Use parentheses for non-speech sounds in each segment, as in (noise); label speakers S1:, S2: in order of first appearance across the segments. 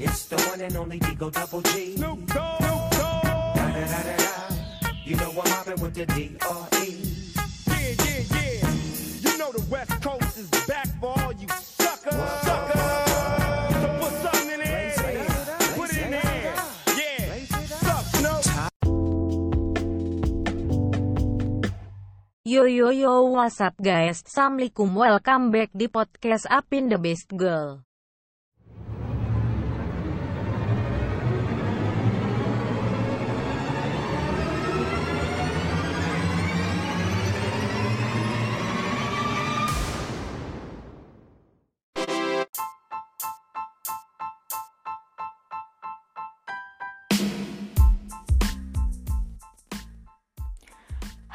S1: It's the one and only Digo Double G.
S2: Snoop Dogg. Snoop Dogg.
S1: Da da da da da. You know I'm mobbing with the D.R.E.
S2: Yeah, yeah, yeah. You know the West Coast is back for all you suckers. Suckers. So put something in the air. Put it in the air. Yeah. Suck, Snoop.
S3: Yo yo yo what's up guys Assalamualaikum welcome back di podcast Apin the Best Girl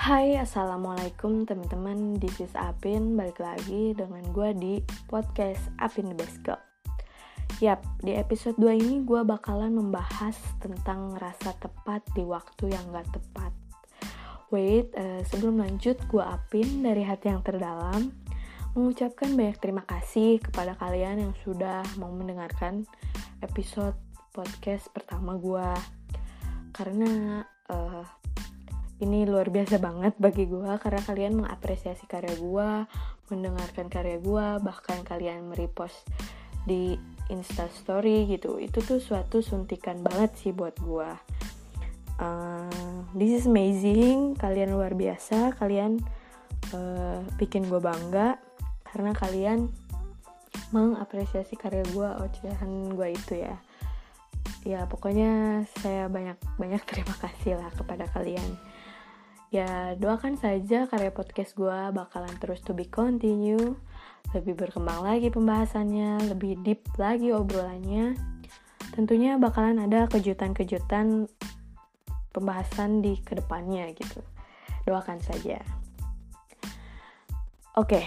S4: Hai, Assalamualaikum teman-teman. This is Apin, balik lagi dengan gue di podcast Apin The Best Girl. Yap, di episode 2 ini gue bakalan membahas tentang rasa tepat di waktu yang gak tepat. Wait, eh, sebelum lanjut gue Apin dari hati yang terdalam. Mengucapkan banyak terima kasih kepada kalian yang sudah mau mendengarkan episode podcast pertama gue Karena eh, ini luar biasa banget bagi gue karena kalian mengapresiasi karya gue, mendengarkan karya gue, bahkan kalian merepost di Insta Story gitu. Itu tuh suatu suntikan banget sih buat gue. Uh, this is amazing, kalian luar biasa, kalian uh, bikin gue bangga karena kalian mengapresiasi karya gue, ocehan gue itu ya. Ya pokoknya saya banyak banyak (laughs) terima kasih lah kepada kalian. Ya, doakan saja karya podcast gue bakalan terus to be continue, lebih berkembang lagi pembahasannya, lebih deep lagi obrolannya. Tentunya bakalan ada kejutan-kejutan pembahasan di ke depannya gitu. Doakan saja. Oke,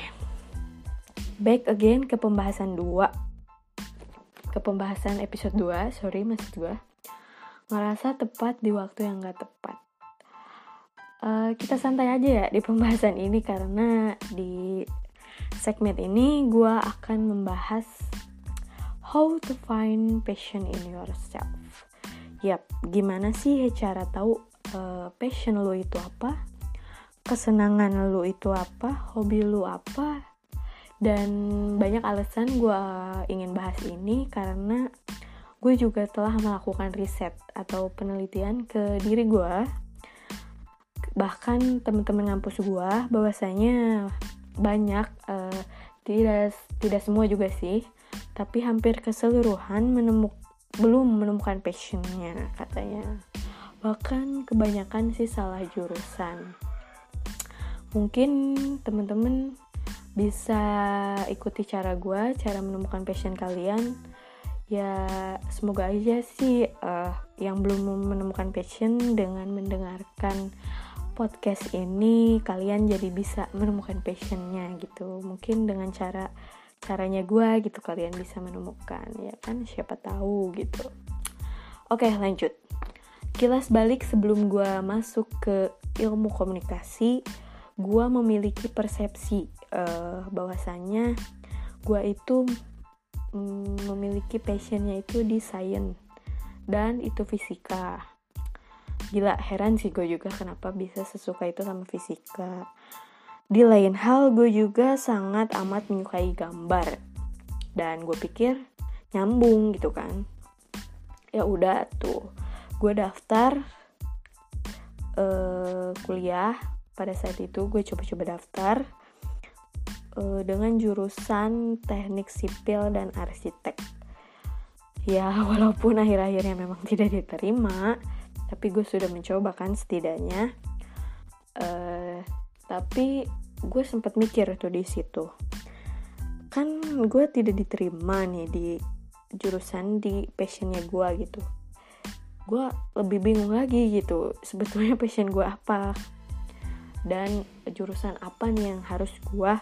S4: back again ke pembahasan 2. Ke pembahasan episode 2, sorry maksud gue. Ngerasa tepat di waktu yang gak tepat. Uh, kita santai aja ya di pembahasan ini karena di segmen ini gue akan membahas how to find passion in yourself. Yap, gimana sih cara tahu uh, passion lo itu apa, kesenangan lo itu apa, hobi lo apa, dan banyak alasan gue ingin bahas ini karena gue juga telah melakukan riset atau penelitian ke diri gue bahkan teman-teman ngampus gua bahwasanya banyak uh, tidak tidak semua juga sih tapi hampir keseluruhan menemuk belum menemukan passionnya katanya. Bahkan kebanyakan sih salah jurusan. Mungkin teman-teman bisa ikuti cara gua cara menemukan passion kalian. Ya semoga aja sih uh, yang belum menemukan passion dengan mendengarkan podcast ini kalian jadi bisa menemukan passionnya gitu. Mungkin dengan cara caranya gue gitu kalian bisa menemukan ya kan? Siapa tahu gitu. Oke lanjut. Kilas balik sebelum gue masuk ke ilmu komunikasi gue memiliki persepsi uh, bahwasannya gue itu mm, memiliki passionnya itu di science dan itu fisika gila heran sih gue juga kenapa bisa sesuka itu sama fisika. Di lain hal gue juga sangat amat menyukai gambar. Dan gue pikir nyambung gitu kan. Ya udah tuh gue daftar uh, kuliah. Pada saat itu gue coba-coba daftar uh, dengan jurusan teknik sipil dan arsitek. Ya (laughs) walaupun akhir-akhirnya memang tidak diterima tapi gue sudah mencoba kan setidaknya. Uh, tapi gue sempat mikir tuh di situ. Kan gue tidak diterima nih di jurusan di passionnya gue gitu. Gue lebih bingung lagi gitu sebetulnya passion gue apa? Dan jurusan apa nih yang harus gue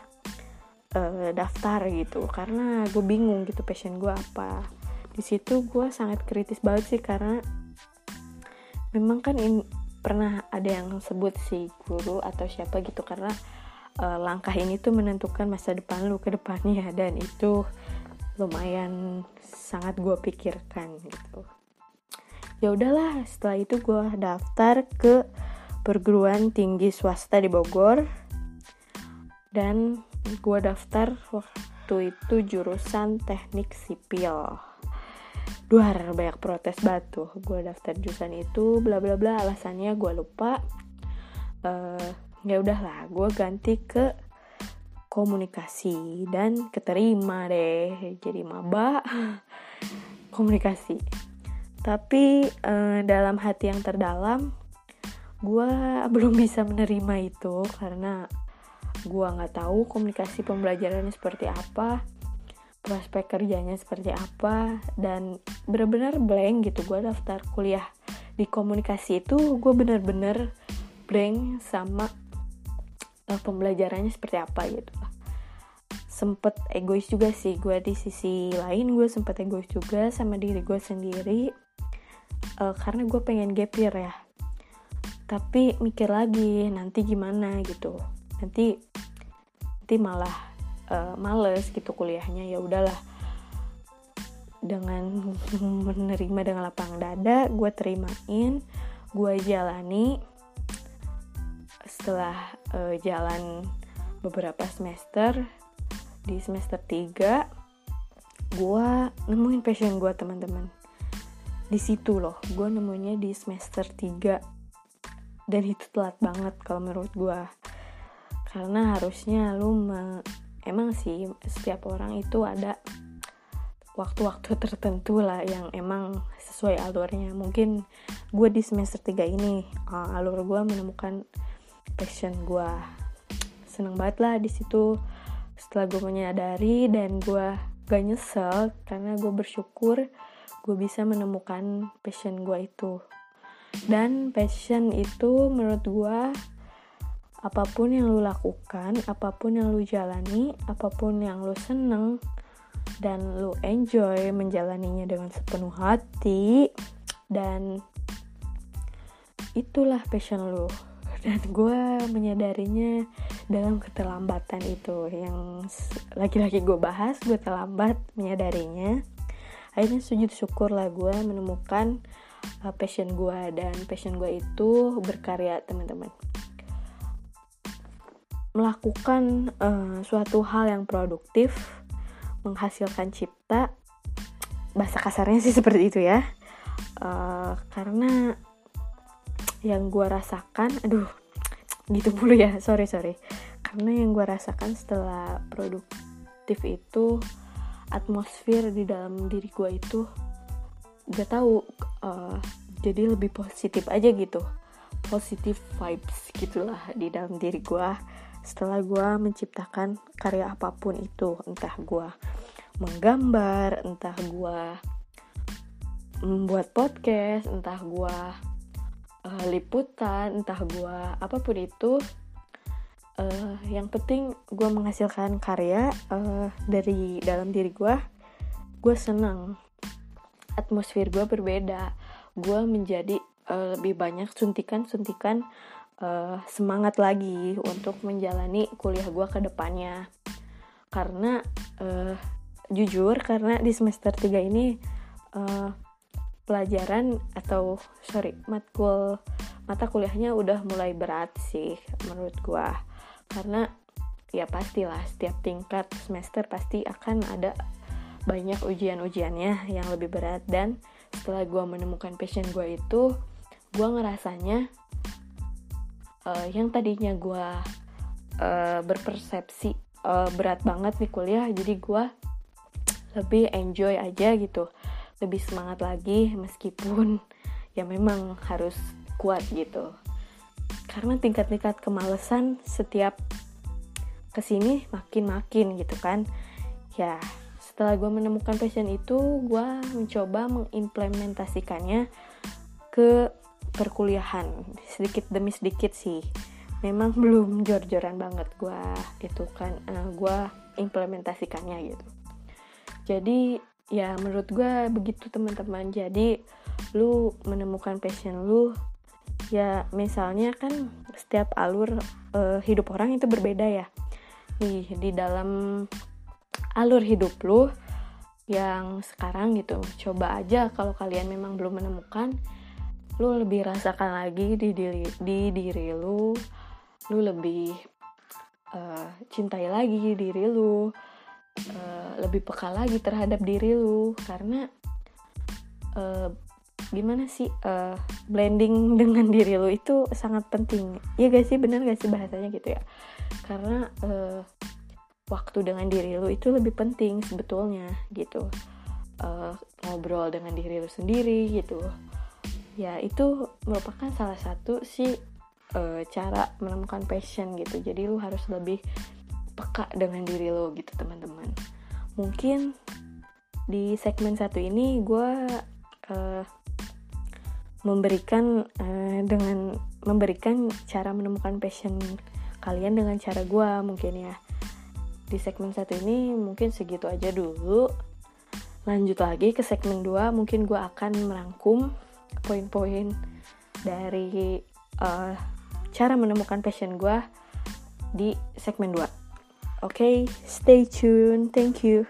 S4: uh, daftar gitu? Karena gue bingung gitu passion gue apa. Di situ gue sangat kritis banget sih karena memang kan in, pernah ada yang sebut si guru atau siapa gitu karena uh, langkah ini tuh menentukan masa depan lu ke depannya dan itu lumayan sangat gue pikirkan gitu. Ya udahlah setelah itu gue daftar ke perguruan tinggi swasta di Bogor dan gue daftar waktu itu jurusan teknik sipil duar banyak protes batu. Gue daftar jurusan itu bla bla bla. Alasannya gue lupa. Uh, ya udahlah gue ganti ke komunikasi dan keterima deh. Jadi maba. (laughs) Komunikasi. Tapi uh, dalam hati yang terdalam gue (laughs) belum bisa menerima itu karena gue nggak tahu komunikasi pembelajarannya seperti apa prospek kerjanya seperti apa dan bener-bener blank gitu. Gue daftar kuliah di komunikasi itu gue bener-bener blank sama uh, pembelajarannya seperti apa gitu. Sempet egois juga sih gue di sisi lain gue sempet egois juga sama diri gue sendiri uh, karena gue pengen gap year ya. Tapi mikir lagi nanti gimana gitu. Nanti nanti malah uh, males gitu kuliahnya ya udahlah. Dengan menerima dengan lapang dada gue terimain gue jalani. Setelah uh, jalan beberapa semester di semester 3 gue nemuin passion gue teman-teman. Di situ loh gue nemuinnya di semester 3 dan itu telat banget kalau menurut gue karena harusnya lu emang sih setiap orang itu ada waktu-waktu tertentu lah yang emang sesuai alurnya. Mungkin gue di semester 3 ini uh, alur gue menemukan passion gue seneng banget lah di situ. Setelah gue menyadari dan gue gak nyesel karena gue bersyukur gue bisa menemukan passion gue itu. Dan passion itu menurut gue apa pun yang lu lakukan apa pun yang lu jalani apa pun yang lu seneng dan lu enjoy menjalaninya dengan sepenuh hati dan itulah passion lu. (laughs) Dan gue menyadarinya dalam keterlambatan itu. Yang lagi-lagi gue bahas gue terlambat menyadarinya. Akhirnya sujud syukur lah gue menemukan uh, passion gue dan passion gue itu berkarya teman-teman melakukan uh, suatu hal yang produktif menghasilkan cipta. Bahasa kasarnya sih (laughs) seperti itu ya. Uh, karena yang gue rasakan aduh (tsk) gitu dulu ya (laughs) sorry sorry. Karena yang gue rasakan setelah produktif itu atmosfer di dalam diri gue itu gak tahu uh, jadi lebih positif aja gitu. Positif vibes gitulah di dalam diri gue setelah gue menciptakan karya apa pun itu entah gue menggambar entah gue membuat podcast entah gue uh, liputan entah gue apa pun itu uh, yang penting gue menghasilkan karya uh, dari dalam diri gue gue senang. Atmosfer gue berbeda. Gue menjadi uh, lebih banyak suntikan-suntikan uh, semangat lagi untuk menjalani kuliah gue ke depannya. Karena uh, jujur karena di semester 3 ini uh, pelajaran atau sorry matkul mata kuliahnya udah mulai berat sih menurut gue karena ya pastilah setiap tingkat semester pasti akan ada banyak ujian-ujiannya yang lebih berat. Dan setelah gue menemukan passion gue itu gue ngerasanya uh, yang tadinya gue uh, berpersepsi uh, berat banget nih kuliah jadi gue lebih enjoy aja gitu. Lebih semangat lagi meskipun ya memang harus kuat gitu. Karena tingkat-tingkat kemalesan setiap ke sini makin-makin gitu kan. Ya setelah gue menemukan passion itu gue mencoba mengimplementasikannya ke perkuliahan. Sedikit demi sedikit sih. Memang belum jor-joran banget gue itu kan uh, eh, gue implementasikannya gitu. Jadi ya menurut gue begitu teman-teman. Jadi lu menemukan passion lu ya misalnya kan setiap alur uh, hidup orang itu berbeda ya. Nih di dalam alur hidup lu yang sekarang gitu coba aja kalau kalian memang belum menemukan lu lebih rasakan lagi di diri di diri lu. Lu lebih uh, cintai lagi diri lu. Uh, lebih peka lagi terhadap diri lu. Karena uh, gimana sih uh, blending (laughs) dengan diri lu itu sangat penting. Ya gak sih? Bener gak sih bahasanya gitu ya? Karena uh, waktu dengan diri lu itu lebih penting sebetulnya gitu. Uh, ngobrol dengan diri lu sendiri gitu ya itu merupakan salah satu sih uh, cara menemukan passion gitu. Jadi lu harus lebih peka dengan diri lu gitu teman-teman. Mungkin di segmen satu ini gue uh, memberikan uh, dengan memberikan cara menemukan passion kalian dengan cara gue mungkin ya. Di segmen satu ini mungkin segitu aja dulu. Lanjut lagi ke segmen 2 mungkin gue akan merangkum poin-poin dari uh, cara menemukan passion gue di segmen 2 oke okay, stay tune. Thank you.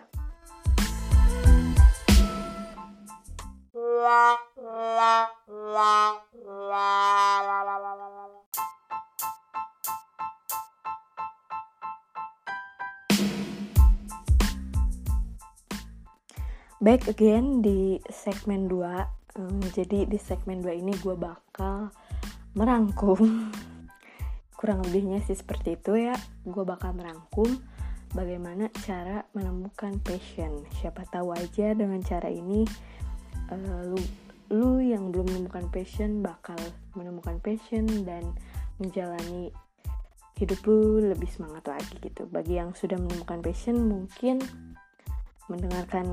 S4: Back again di segmen 2 um, jadi di segmen 2 ini gue bakal merangkum. Kurang lebihnya sih seperti itu ya. Gue bakal merangkum bagaimana cara menemukan passion. Siapa tahu aja dengan cara ini uh, lu lu yang belum menemukan passion bakal menemukan passion dan menjalani hidup lu lebih semangat lagi gitu. Bagi yang sudah menemukan passion mungkin mendengarkan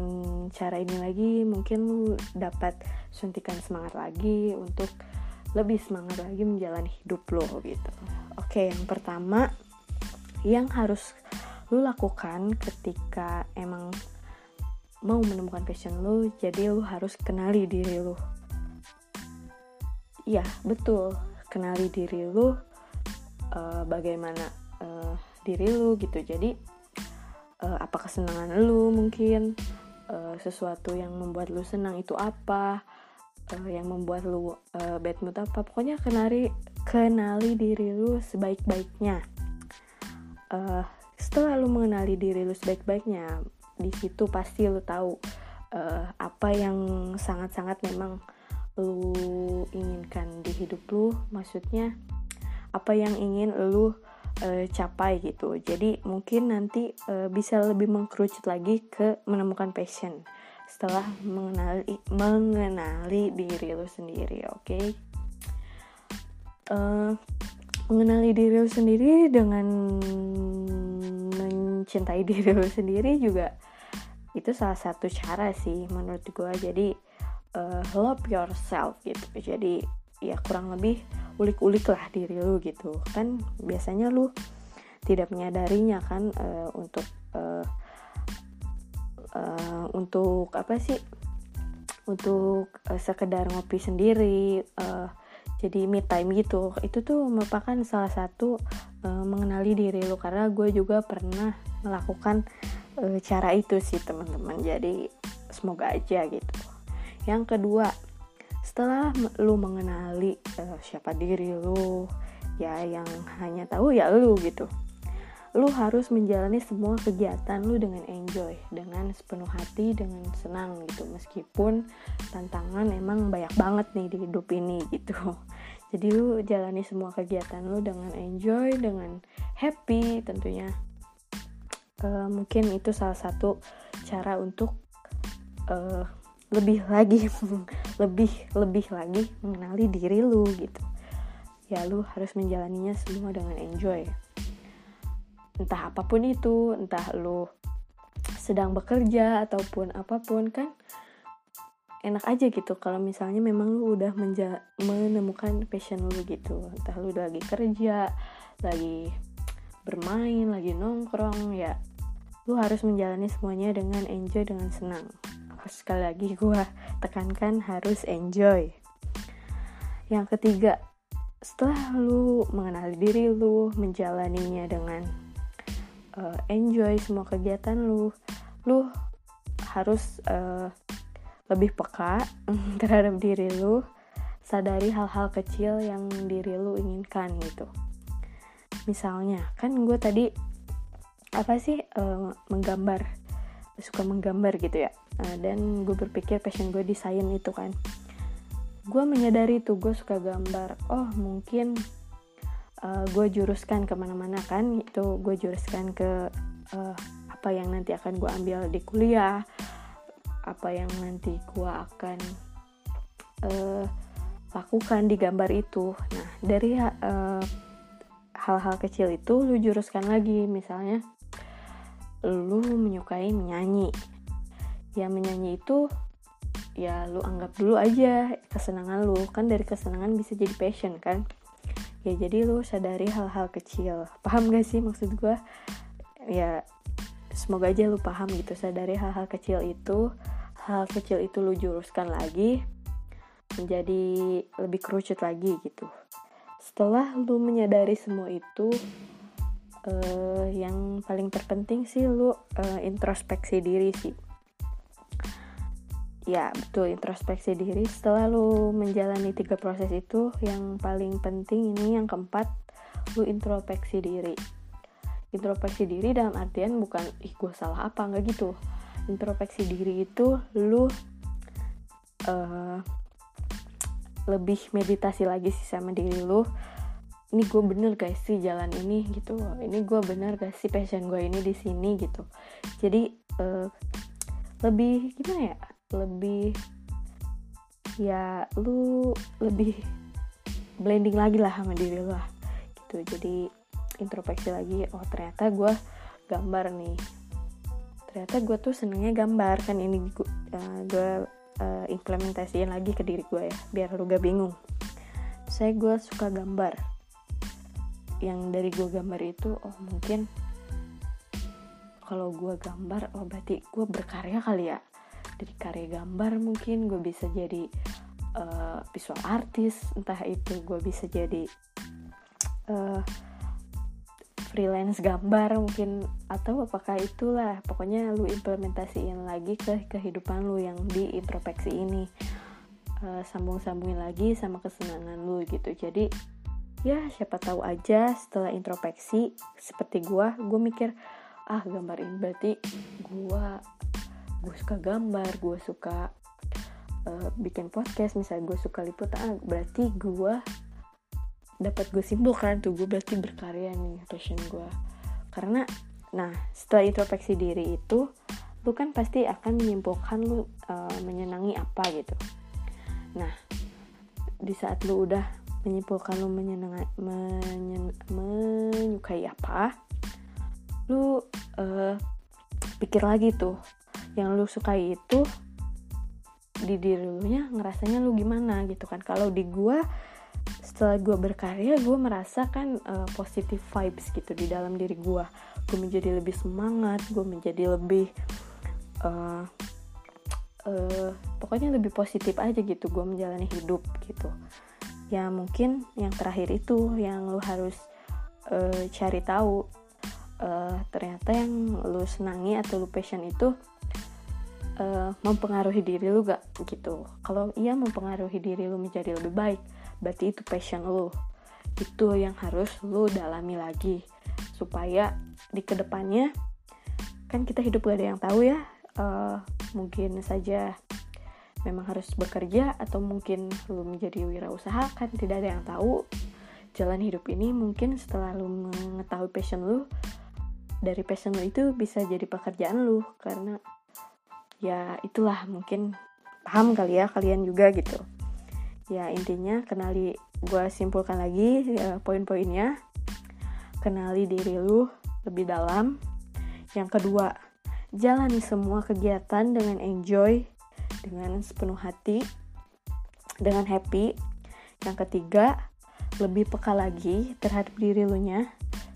S4: cara ini lagi mungkin lu dapat suntikan semangat lagi untuk lebih semangat lagi menjalani hidup lo gitu. Oke yang pertama yang harus lu lakukan ketika emang mau menemukan passion lu jadi lu harus kenali diri lu. Iya betul. Kenali diri lu uh, bagaimana uh, diri lu gitu. Jadi uh, apa kesenangan lu mungkin? Uh, sesuatu yang membuat lu senang itu apa? Uh, yang membuat lu uh, bad mood apa? Pokoknya kenali kenali diri lu sebaik-baiknya. Uh, setelah lu mengenali diri lu sebaik-baiknya di situ pasti lu tahu uh, apa yang sangat-sangat memang lu inginkan di hidup lu. Maksudnya apa yang ingin lu uh, capai gitu. Jadi mungkin nanti uh, bisa lebih mengkerucut lagi ke menemukan passion setelah mengenali mengenali diri lu sendiri, oke? Okay? Uh, mengenali diri lu sendiri dengan mencintai (laughs) diri lu sendiri juga itu salah satu cara sih menurut gue jadi uh, love yourself gitu jadi ya kurang lebih ulik-ulik lah diri lu gitu. Kan biasanya lu tidak menyadarinya kan uh, untuk uh, uh, untuk apa sih? Untuk uh, sekedar ngopi sendiri uh, jadi me time gitu. Itu tuh merupakan salah satu uh, mengenali diri lu. Karena gue juga pernah melakukan uh, cara itu sih teman-teman. Jadi semoga aja gitu. Yang kedua setelah lu mengenali uh, siapa diri lu ya yang hanya tahu ya lu gitu. Lu harus menjalani semua kegiatan lu dengan enjoy dengan sepenuh hati dengan senang gitu. Meskipun tantangan emang banyak banget nih di hidup ini gitu. (laughs) Jadi lu jalani semua kegiatan lu dengan enjoy dengan happy tentunya. Uh, mungkin itu salah satu cara untuk uh, lebih lagi (laughs) lebih lebih lagi mengenali diri lu gitu. Ya lu harus menjalaninya semua dengan enjoy. Entah apa pun itu entah lu sedang bekerja ataupun apa pun kan enak aja gitu kalau misalnya memang lu udah menemukan passion lu gitu. Entah lu lagi kerja lagi bermain lagi nongkrong ya lu harus menjalani semuanya dengan enjoy dengan senang sekali lagi gue tekankan harus enjoy. Yang ketiga setelah lu mengenali diri lu menjalaninya dengan uh, enjoy semua kegiatan lu lu harus uh, lebih peka (laughs) terhadap diri lu sadari hal-hal kecil yang diri lu inginkan gitu. Misalnya kan gue tadi apa sih uh, menggambar suka menggambar gitu ya. Uh, dan gue berpikir passion gue desain itu kan. Gue menyadari tuh gue suka gambar. Oh mungkin uh, gue juruskan ke mana-mana kan itu gue juruskan ke uh, apa yang nanti akan gue ambil di kuliah apa yang nanti gue akan uh, lakukan di gambar itu. Nah dari hal hal-hal kecil itu lu juruskan lagi misalnya lu menyukai menyanyi. Ya menyanyi itu ya lu anggap dulu aja kesenangan lu. Kan dari kesenangan bisa jadi passion kan? Ya jadi lu sadari hal-hal kecil. Paham gak sih maksud gue ya semoga aja lu paham gitu. Sadari hal-hal kecil itu hal kecil itu lu juruskan lagi menjadi lebih kerucut lagi gitu. Setelah lu menyadari semua itu uh, yang paling terpenting sih lu uh, introspeksi diri sih. Ya betul introspeksi diri. Setelah lu menjalani tiga proses itu yang paling penting ini yang keempat lu introspeksi diri. Introspeksi diri dalam artian bukan ih gue salah apa nggak gitu. Introspeksi diri itu lu uh, lebih meditasi lagi sih sama diri lu ini gue bener gak sih jalan ini? Gitu. Ini gue bener gak sih passion gue ini di sini? Gitu. Jadi uh, lebih gimana ya? Lebih ya lu lebih blending lagi lah sama diri lu lah. Gitu. Jadi introspeksi lagi oh ternyata gue gambar nih. Ternyata gue tuh senengnya gambar. Kan ini gue uh, uh, implementasiin lagi ke diri gue ya biar lu gak bingung. Saya gue suka gambar yang dari gue gambar itu oh mungkin kalau gue gambar oh berarti gue berkarya kali ya. Dari karya gambar mungkin gue bisa jadi uh, visual artis entah itu gue bisa jadi uh, freelance gambar mungkin atau apakah itulah. Pokoknya lu implementasiin lagi ke kehidupan lu yang di introspeksi ini. Uh, sambung-sambungin lagi sama kesenangan lu gitu. Jadi ya siapa tahu aja setelah introspeksi seperti gue gue mikir ah gambar ini berarti gue gue suka gambar gue suka uh, bikin podcast misalnya gue suka liputan berarti gue dapat gue simpulkan tuh gue berarti berkarya nih passion gue karena nah setelah introspeksi diri itu lu kan pasti akan menyimpulkan lu uh, menyenangi apa gitu. Nah di saat lu udah menyimpulkan lu menyenangi menyen, menyukai apa lu uh, pikir lagi tuh. Yang lu sukai itu di diri lu nya ngerasanya lu gimana gitu kan. Kalau di gue setelah gue berkarya gue merasakan uh, positive vibes gitu di dalam diri gue gue menjadi lebih semangat gue menjadi lebih uh, uh, pokoknya lebih positif aja gitu gue menjalani hidup gitu ya mungkin yang terakhir itu yang lu harus uh, cari tahu uh, ternyata yang lu senangi atau lu passion itu uh, mempengaruhi diri lu gak gitu. Kalau iya mempengaruhi diri lu menjadi lebih baik berarti itu passion lu. Itu yang harus lu dalami lagi supaya di ke depannya kan kita hidup gak ada yang tahu ya uh, mungkin saja memang harus bekerja atau mungkin lu menjadi wirausaha kan tidak ada yang tahu. Jalan hidup ini mungkin setelah lu mengetahui passion lu dari passion lu itu bisa jadi pekerjaan lu karena ya itulah mungkin paham kali ya kalian juga gitu. Ya intinya kenali gue simpulkan lagi ya, poin-poinnya. Kenali diri lu lebih dalam. Yang kedua jalani semua kegiatan dengan enjoy dengan sepenuh hati dengan happy. Yang ketiga lebih peka lagi terhadap diri lu nya.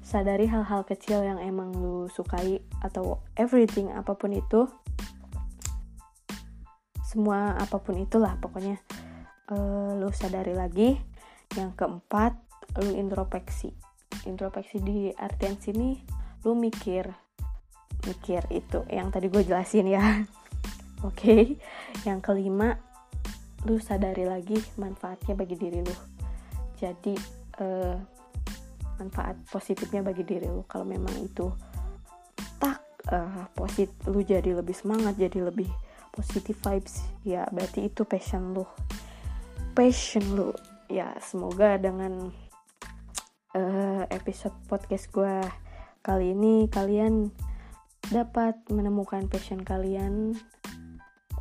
S4: Sadari hal-hal kecil yang emang lu sukai atau everything apa pun itu. Semua apa pun itulah pokoknya uh, lu sadari lagi. Yang keempat lu introspeksi. Introspeksi di artian sini lu mikir mikir itu yang tadi gue jelasin ya (laughs) Oke, yang kelima, lu sadari lagi manfaatnya bagi diri lu. Jadi eh, manfaat positifnya bagi diri lu. Kalau memang itu tak eh, posit, lu jadi lebih semangat, jadi lebih positive vibes, ya berarti itu passion lu. Passion lu, ya semoga dengan eh, episode podcast gue kali ini kalian dapat menemukan passion kalian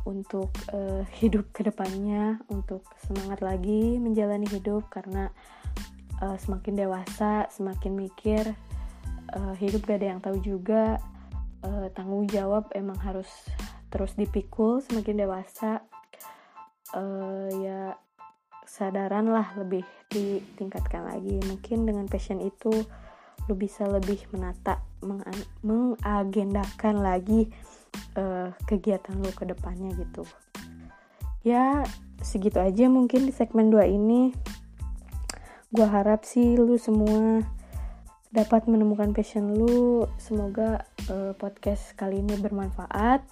S4: untuk uh, hidup ke depannya, untuk semangat lagi menjalani hidup karena uh, semakin dewasa, semakin mikir uh, hidup gak ada yang tahu juga, uh, tanggung jawab emang harus terus dipikul semakin dewasa, uh, ya sadaran lah lebih ditingkatkan lagi. Mungkin dengan passion itu lu bisa lebih menata, mengagendakan lagi uh, kegiatan lo ke depannya gitu. Ya, segitu aja mungkin di segmen 2 ini. Gua harap sih lu semua dapat menemukan passion lu. Semoga uh, podcast kali ini bermanfaat.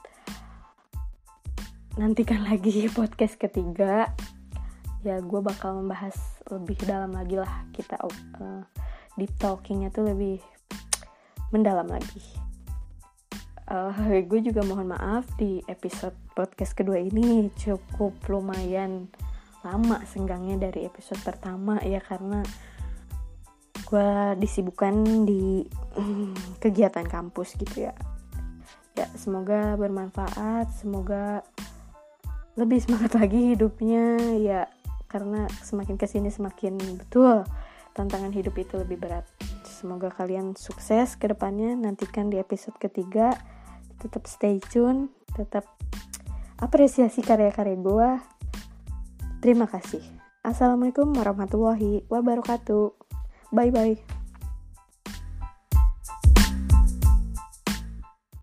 S4: Nantikan (laughs) lagi podcast ketiga. Ya, gue bakal membahas lebih dalam lagi lah kita uh, deep talkingnya tuh lebih mendalam lagi uh, gue juga mohon maaf di episode podcast kedua ini. Cukup lumayan lama senggangnya dari episode pertama ya karena gue disibukkan di (laughs) kegiatan kampus gitu ya. Ya semoga bermanfaat semoga lebih semangat lagi hidupnya ya karena semakin ke sini semakin betul tantangan hidup itu lebih berat. Semoga kalian sukses ke depannya nantikan di episode ketiga tetap stay tune tetap apresiasi karya-karya gue terima kasih. Assalamualaikum warahmatullahi wabarakatuh. Bye bye